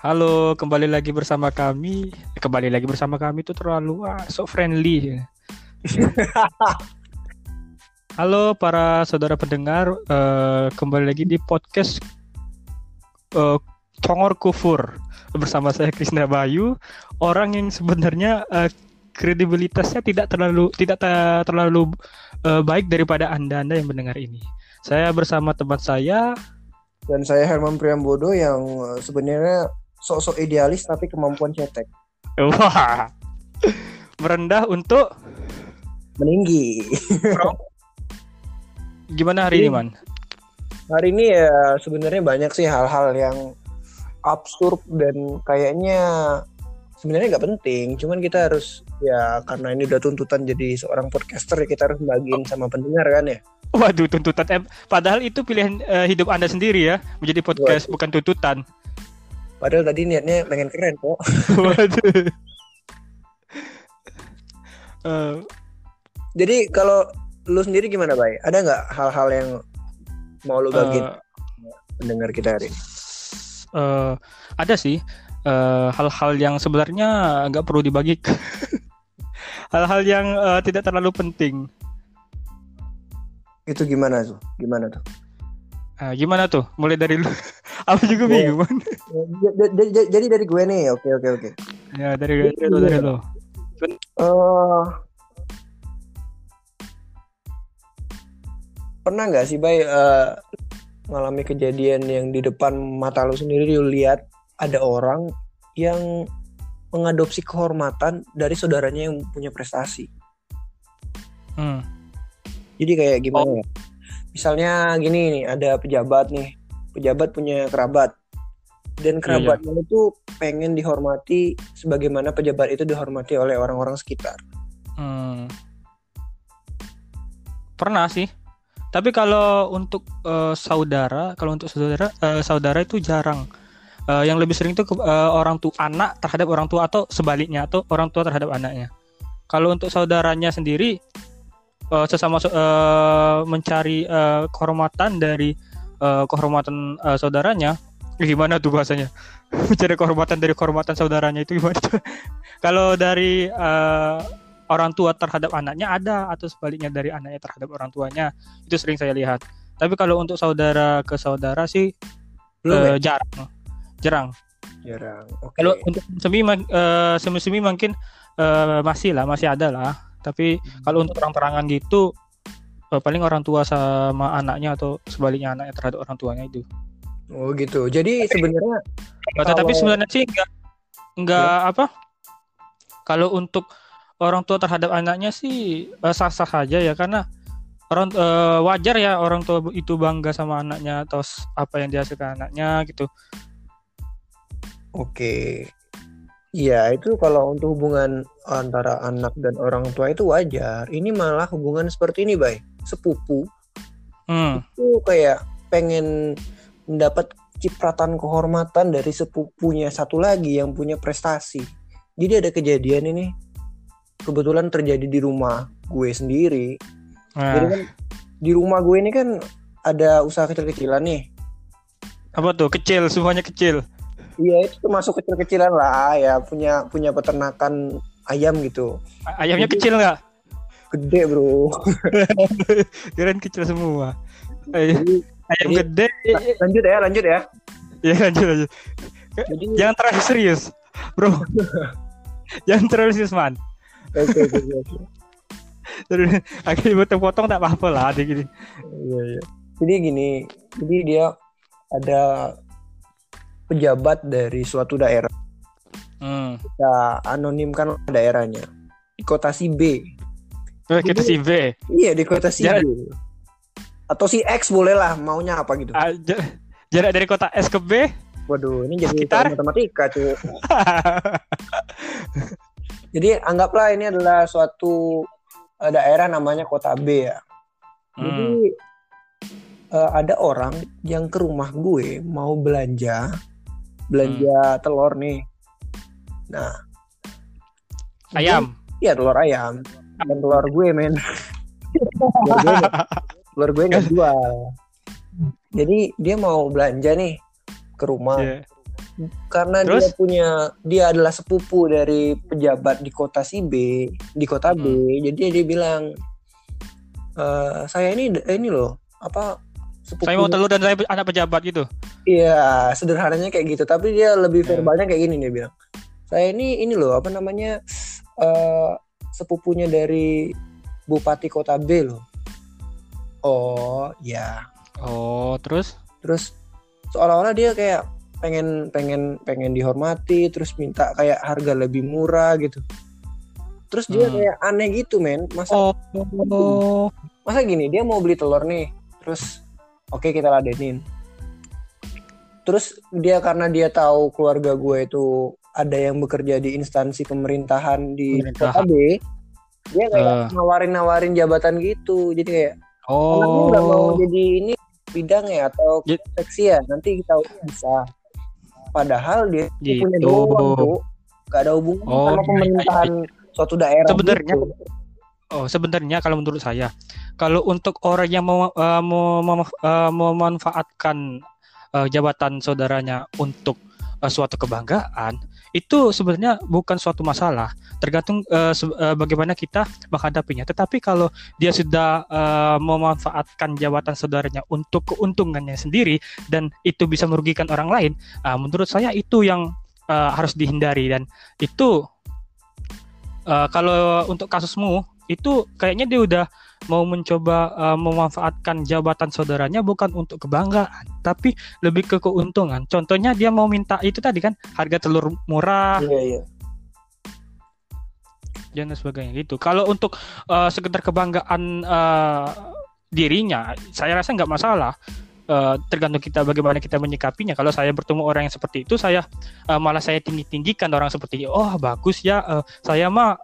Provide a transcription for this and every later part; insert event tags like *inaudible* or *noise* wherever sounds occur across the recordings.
Halo, kembali lagi bersama kami. Eh, kembali lagi bersama kami itu terlalu ah, so friendly. *laughs* Halo para saudara pendengar, eh, kembali lagi di podcast eh, Congor Kufur bersama saya Krisna Bayu, orang yang sebenarnya eh, kredibilitasnya tidak terlalu tidak ta- terlalu eh, baik daripada anda-anda yang mendengar ini. Saya bersama teman saya Dan saya Herman Priambodo yang sebenarnya sok-sok idealis tapi kemampuan cetek. Wah, merendah untuk Meninggi. gimana hari ini, Man? Hari ini ya sebenarnya banyak sih hal-hal yang absurd dan kayaknya sebenarnya nggak penting. Cuman kita harus ya karena ini udah tuntutan jadi seorang podcaster ya kita harus bagiin sama pendengar kan ya. Waduh, tuntutan. Eh, padahal itu pilihan eh, hidup Anda sendiri ya, menjadi podcast bukan tuntutan. Padahal tadi niatnya pengen keren kok. *laughs* Eh, Jadi kalau lu sendiri gimana, Bay? Ada nggak hal-hal yang mau lu bagiin pendengar kita hari ini? eh, ada sih hal-hal yang sebenarnya nggak perlu dibagikan. *laughs* hal-hal yang eh, tidak terlalu penting. Itu gimana tuh? Gimana tuh? Eh, gimana tuh? Mulai dari lu. Aku juga Oh. bingung. Man. J- j- j- Jadi dari gue nih, oke oke oke. ya dari dari, lu, dari lu. Eh, pernah nggak sih Bay eh, mengalami kejadian yang di depan mata lu sendiri lu lihat ada orang yang mengadopsi kehormatan dari saudaranya yang punya prestasi. Hmm. Jadi kayak gimana ya? Misalnya gini nih, ada pejabat nih, pejabat punya kerabat, dan kerabatnya itu pengen dihormati sebagaimana pejabat itu dihormati oleh orang-orang sekitar. Hmm. Pernah sih. Tapi kalau untuk eh, saudara, kalau untuk saudara, eh, saudara itu jarang. Eh, yang lebih sering itu eh, orang tua anak terhadap orang tua atau sebaliknya atau orang tua terhadap anaknya. Kalau untuk saudaranya sendiri eh, sesama eh, mencari eh, kehormatan dari eh, kehormatan eh, saudaranya, Eh, gimana tuh bahasanya? *laughs* mencari kehormatan dari kehormatan saudaranya itu gimana tuh? *laughs* Kalau dari eh, orang tua terhadap anaknya ada atau sebaliknya dari anaknya terhadap orang tuanya itu sering saya lihat tapi kalau untuk saudara ke saudara sih Belum eh, jarang jarang? Jarang. Oke. kalau untuk semi eh, semi semi mungkin eh, masih lah masih ada lah tapi kalau untuk terang-terangan gitu eh, paling orang tua sama anaknya atau sebaliknya anaknya terhadap orang tuanya itu Oh gitu. Jadi sebenarnya tetapi Kalau- sebenarnya sih enggak enggak apa kalau untuk orang tua terhadap anaknya sih eh, sah-sah saja ya karena orang eh, wajar ya orang tua itu bangga sama anaknya atau apa yang dihasilkan anaknya gitu. oke. Iya, itu kalau untuk hubungan antara anak dan orang tua itu wajar. Ini malah hubungan seperti ini, Bay. Sepupu Hmm. itu kayak pengen mendapat cipratan kehormatan dari sepupunya satu lagi yang punya prestasi. Jadi ada kejadian ini kebetulan terjadi di rumah gue sendiri. Nah, Jadi kan di rumah gue ini kan ada usaha kecil-kecilan nih. apa tuh kecil semuanya kecil. Iya itu termasuk kecil-kecilan lah ya punya punya peternakan ayam gitu. Ayamnya Jadi- kecil nggak? Gede bro. *laughs* Kirain kecil semua. Jadi, Ayam Jadi- gede. lanjut ya lanjut ya. Ya lanjut lanjut. Jadi Jangan terlalu serius, bro. *laughs* Jangan terlalu serius man. oke oke oke. Terus akhirnya potong-potong tak apa-apa lah gini. Iya iya. Jadi gini, jadi dia ada pejabat dari suatu daerah. Hmm. Kita anonimkan daerahnya. Di kota si B. Terus kita si B. Iya di kota si Jarak- B. Atau si X boleh lah maunya apa gitu. Ah, ja- jarak dari kota S ke B Waduh, ini jadi Sekitar? matematika cuy. *laughs* Jadi anggaplah ini adalah suatu eh, daerah namanya kota B ya. Jadi Hmm. eh, ada orang yang ke rumah gue mau belanja, belanja telur nih. Nah, ayam iya telur ayam. Dan telur gue men. telur gue, *laughs* telur gue nggak jual. Jadi dia mau belanja nih ke rumah. Iya. karena Terus? dia punya dia adalah sepupu dari pejabat di kota si B di kota B Hmm. jadi dia bilang "Eh, saya ini ini loh apa sepupu Saya mau telur dan saya anak pejabat gitu. Iya, sederhananya kayak gitu. Tapi dia lebih Ya. verbalnya kayak gini dia bilang. Saya ini ini loh apa namanya eh sepupunya dari Bupati Kota B loh. Oh, ya. Oh, terus? Terus seolah-olah dia kayak pengen pengen pengen dihormati, terus minta kayak harga lebih murah gitu. Terus dia Hmm. kayak aneh gitu, men. Masa oh. masa gini dia mau beli telur nih terus oke kita ladenin terus dia karena dia tahu keluarga gue itu ada yang bekerja di instansi pemerintahan di Pemerintahan. kota B dia kayak Eh. nawarin nawarin jabatan gitu jadi kayak anakmu nggak mau Oh. jadi ini bidang ya atau seksi ya nanti kita bisa padahal dia Gitu. punya doang tuh gak ada hubungan Oh, sama iya, pemerintahan suatu daerah Sebenarnya- gitu. Oh, sebenarnya kalau menurut saya, kalau untuk orang yang mau eh, mau mem- eh, memanfaatkan eh, jabatan saudaranya untuk eh, suatu kebanggaan, itu sebenarnya bukan suatu masalah. Tergantung se- eh, bagaimana kita menghadapinya. Tetapi kalau dia sudah eh, memanfaatkan jabatan saudaranya untuk keuntungannya sendiri dan itu bisa merugikan orang lain, ah, menurut saya itu yang eh, harus dihindari dan itu eh, kalau untuk kasusmu itu kayaknya dia udah mau mencoba uh, memanfaatkan jabatan saudaranya bukan untuk kebanggaan tapi lebih ke keuntungan contohnya dia mau minta itu tadi kan harga telur murah iya iya dan sebagainya gitu kalau untuk uh, sekedar kebanggaan uh, dirinya saya rasa nggak masalah Uh, tergantung kita bagaimana kita menyikapinya. Kalau saya bertemu orang yang seperti itu, saya uh, malah saya tinggi tinggikan orang seperti itu. Oh bagus ya, uh, saya mah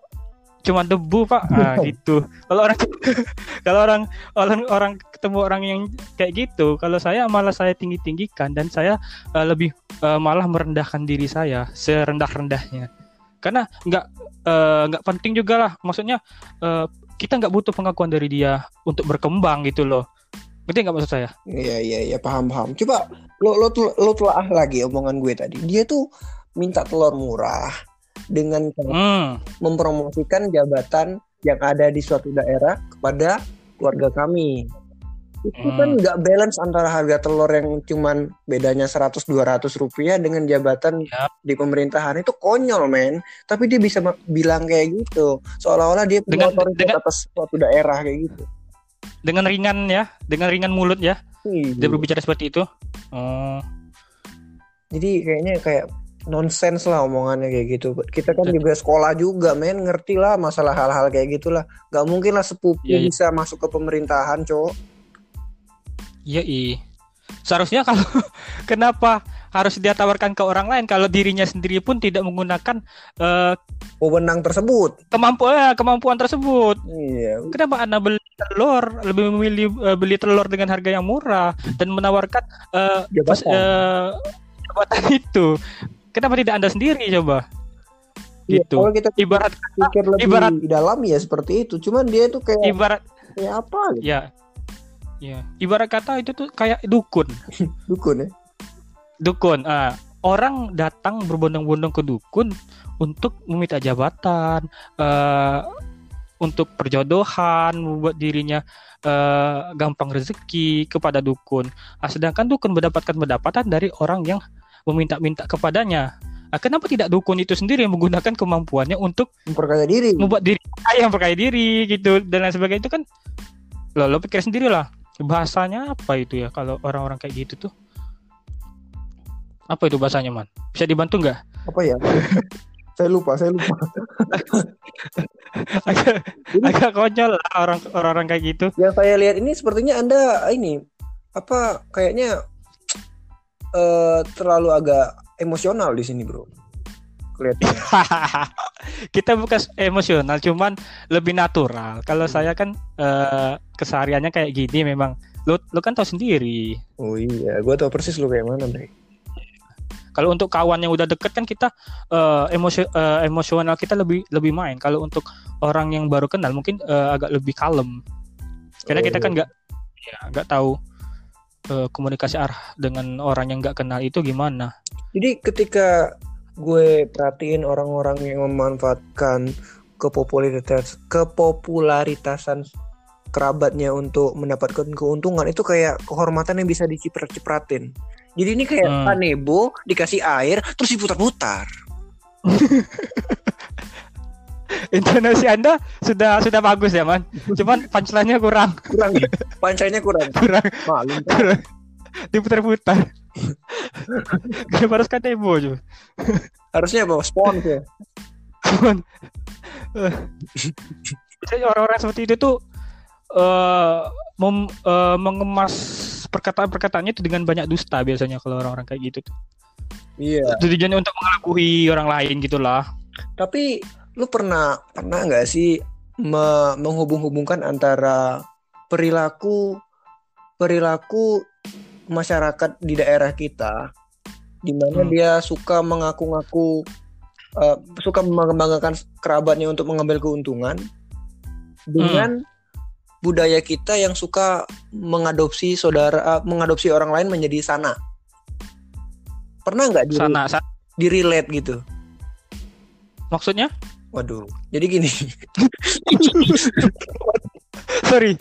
cuma debu pak, nah, *laughs* gitu. Kalau orang *laughs* kalau orang orang orang ketemu orang yang kayak gitu, kalau saya malah saya tinggi tinggikan dan saya uh, lebih uh, malah merendahkan diri saya serendah rendahnya. Karena nggak uh, nggak penting juga lah, maksudnya uh, kita nggak butuh pengakuan dari dia untuk berkembang gitu loh. Ngerti nggak maksud saya? Iya iya iya paham paham. Coba lo lo lo telah lagi omongan gue tadi. Dia tuh minta telur murah dengan Hmm, mempromosikan jabatan yang ada di suatu daerah kepada keluarga kami. Itu Hmm. kan nggak balance antara harga telur yang cuman bedanya 100-200 rupiah dengan jabatan Yap. di pemerintahan itu konyol men. Tapi dia bisa bilang kayak gitu, seolah-olah dia punya otoritas atas suatu daerah kayak gitu. dengan ringan ya, dengan ringan mulut ya, Iya. dia berbicara seperti itu. Oh, Jadi kayaknya kayak nonsens lah omongannya kayak gitu. Kita kan juga sekolah juga, men ngerti lah masalah hal-hal kayak gitulah. Gak mungkin lah sepupu Iya, iya. bisa masuk ke pemerintahan, cowok. iya i. Seharusnya kalau *laughs* kenapa harus dia tawarkan ke orang lain kalau dirinya sendiri pun tidak menggunakan eh, Wewenang tersebut. kemampuan kemampuan tersebut. Iya. Kenapa anda beli telur lebih memilih eh, beli telur dengan harga yang murah dan menawarkan eh, pas- Jabatan. eh, jabatan itu? Kenapa tidak anda sendiri coba? Iya, Gitu. Kalau kita Ibarat pikir lebih ibarat- dalam ya seperti itu. Cuman dia tuh kayak ibarat kayak apa gitu. ya ya ibarat kata itu tuh kayak dukun. *laughs* Dukun ya. dukun ah orang datang berbondong-bondong ke dukun untuk meminta jabatan eh untuk perjodohan membuat dirinya eh, gampang rezeki kepada dukun ah, sedangkan dukun mendapatkan pendapatan dari orang yang meminta-minta kepadanya. Ah, kenapa tidak dukun itu sendiri yang menggunakan kemampuannya untuk Memperkaya diri. membuat diri kaya yang percaya diri gitu dan lain sebagainya. Itu kan lo lo pikir sendiri lah. Bahasanya apa itu ya kalau orang-orang kayak gitu tuh? Apa itu bahasanya man? Bisa dibantu nggak? Apa ya? *laughs* saya lupa, saya lupa. *laughs* agak agak konyol lah orang orang kayak gitu. Yang saya lihat ini sepertinya Anda ini apa kayaknya eh terlalu agak emosional di sini, Bro. Kelihatannya. *laughs* kita bukan emosional cuman lebih natural kalau saya kan eh, kesehariannya kayak gini memang lo lo kan tahu sendiri Oh iya, gua tahu persis lu kayak mana, Bre. Kalau untuk kawan yang udah deket kan kita eh, emosio- eh, emosional kita lebih lebih main. Kalau untuk orang yang baru kenal mungkin eh, agak lebih kalem. Karena kita kan Oh. nggak ya nggak tahu eh, komunikasi arah dengan orang yang nggak kenal itu gimana. Jadi ketika gue perhatiin orang-orang yang memanfaatkan kepopularitas kepopularitasan kerabatnya untuk mendapatkan keuntungan itu kayak kehormatan yang bisa diciprat-cipratin. Jadi ini kayak Hmm. kanebo dikasih air terus diputar-putar. *laughs* Intonasi Anda sudah sudah bagus ya, Man. Cuman punchline-nya kurang, Kurang ya? Kurang. kurang, Malum. kurang. Diputar-putar. Kenapa harus kata ibu coba? Harusnya apa? Spons ya. Eh, biasanya orang-orang seperti itu tuh eh mem- eh, mengemas perkataan-perkataannya itu dengan banyak dusta biasanya kalau orang-orang kayak gitu tuh. Iya. Tujuannya untuk mengelabui orang lain gitulah. Tapi lu pernah pernah nggak sih me- menghubung-hubungkan antara perilaku perilaku masyarakat di daerah kita, di mana Hmm. dia suka mengaku-ngaku eh, suka mengembangkan kerabatnya untuk mengambil keuntungan, dengan budaya kita yang suka mengadopsi saudara eh, mengadopsi orang lain menjadi sana. Pernah nggak di, Sana, sa- di relate gitu? maksudnya? Waduh, jadi gini. *laughs* Sorry.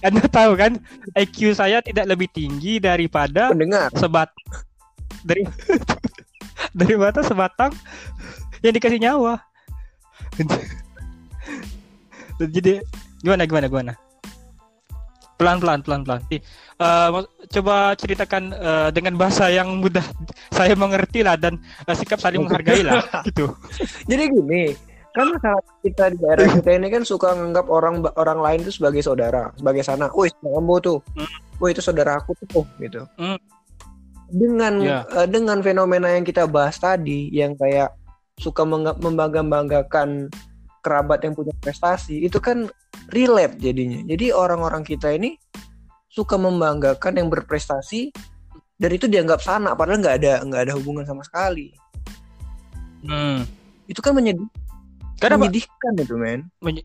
Anda tahu kan IQ saya tidak lebih tinggi daripada pendengar sebat dari daripada sebatang yang dikasih nyawa. *laughs* Jadi gimana gimana gimana? Pelan pelan pelan pelan. Eh, coba ceritakan eh, dengan bahasa yang mudah *laughs* saya mengerti lah dan eh, sikap saling menghargai lah *laughs* gitu. Jadi gini, kan masyarakat kita di daerah kita ini kan suka menganggap orang orang lain itu sebagai saudara, sebagai sana. Wih, kamu tuh. Wih, itu saudara aku tuh, gitu. Hmm. Dengan Ya. eh, dengan fenomena yang kita bahas tadi yang kayak suka membangga-banggakan kerabat yang punya prestasi, itu kan relate jadinya. Jadi orang-orang kita ini suka membanggakan yang berprestasi dan itu dianggap sana padahal nggak ada nggak ada hubungan sama sekali. Hmm. Itu kan menyedih, Karena menyedihkan itu, men. Jadi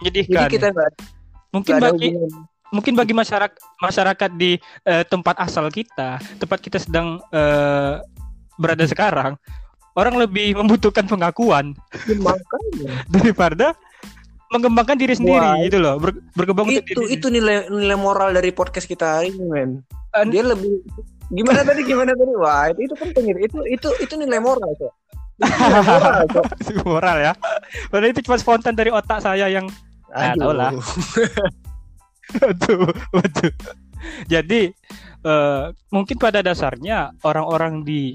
menyedihkan. kita nggak mungkin ada bagi mungkin bagi masyarakat masyarakat di eh, tempat asal kita, tempat kita sedang eh, berada sekarang, orang lebih *laughs* membutuhkan pengakuan makanya *laughs* daripada mengembangkan diri sendiri Wah. gitu loh, ber- berkembang itu itu nilai nilai moral dari podcast kita hari ini men An- dia lebih gimana tadi gimana tadi wah itu itu penting itu itu itu, itu nilai moral kok Itu nilai *laughs* moral kok moral ya. Padahal itu cuma spontan dari otak saya yang Ah, Aduh. tau lah. *laughs* Betul, betul. Jadi eh, mungkin pada dasarnya orang-orang di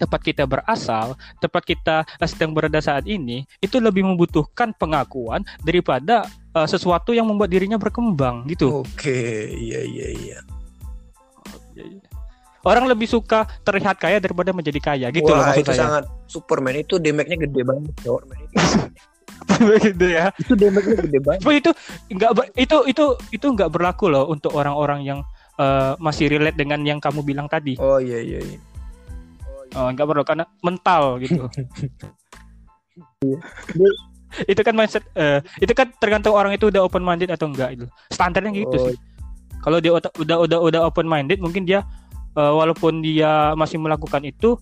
tempat kita berasal, tempat kita sedang berada saat ini, itu lebih membutuhkan pengakuan daripada eh, sesuatu yang membuat dirinya berkembang gitu. oke iya iya iya Orang lebih suka terlihat kaya daripada menjadi kaya gitu loh wah maksud itu saya. sangat Superman itu damage-nya gede banget cowok men. gitu ya. itu damage-nya gede banget Cuma itu enggak itu itu itu enggak berlaku loh untuk orang-orang yang eh, masih relate dengan yang kamu bilang tadi. oh iya iya iya Oh, enggak perlu karena mental gitu. *laughs* itu kan mindset eh, itu kan tergantung orang itu udah open minded atau enggak itu. Standarnya gitu Oh, sih. Kalau dia udah udah udah open minded mungkin dia eh, walaupun dia masih melakukan itu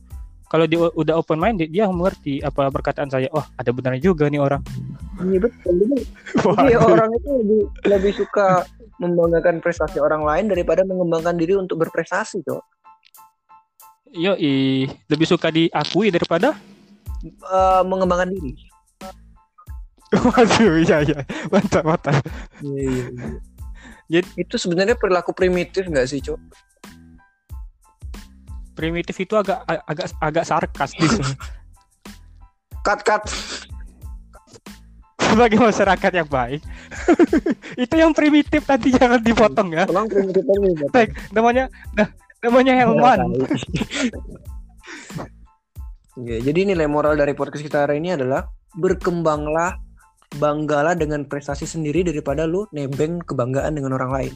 kalau dia udah open minded dia mengerti apa perkataan saya. Oh, ada benarnya juga nih orang. iya betul jadi, *laughs* orang itu lebih lebih suka membanggakan prestasi orang lain daripada mengembangkan diri untuk berprestasi cok Yo, lebih suka diakui daripada Eh, mengembangkan diri *laughs* Waduh, iya iya. Mantap, mantap. Iya, iya, iya. Jadi- itu sebenarnya perilaku primitif nggak sih, Cok? Primitif itu agak agak agak sarkastis. *laughs* Cut cut. Sebagai masyarakat yang baik. *laughs* itu yang primitif tadi jangan dipotong ya. Tolong primitif ini. Bapak. Baik, namanya nah, namanya Helman. Oke, jadi nilai moral dari podcast kita hari ini adalah berkembanglah, banggalah dengan prestasi sendiri daripada lu nebeng kebanggaan dengan orang lain.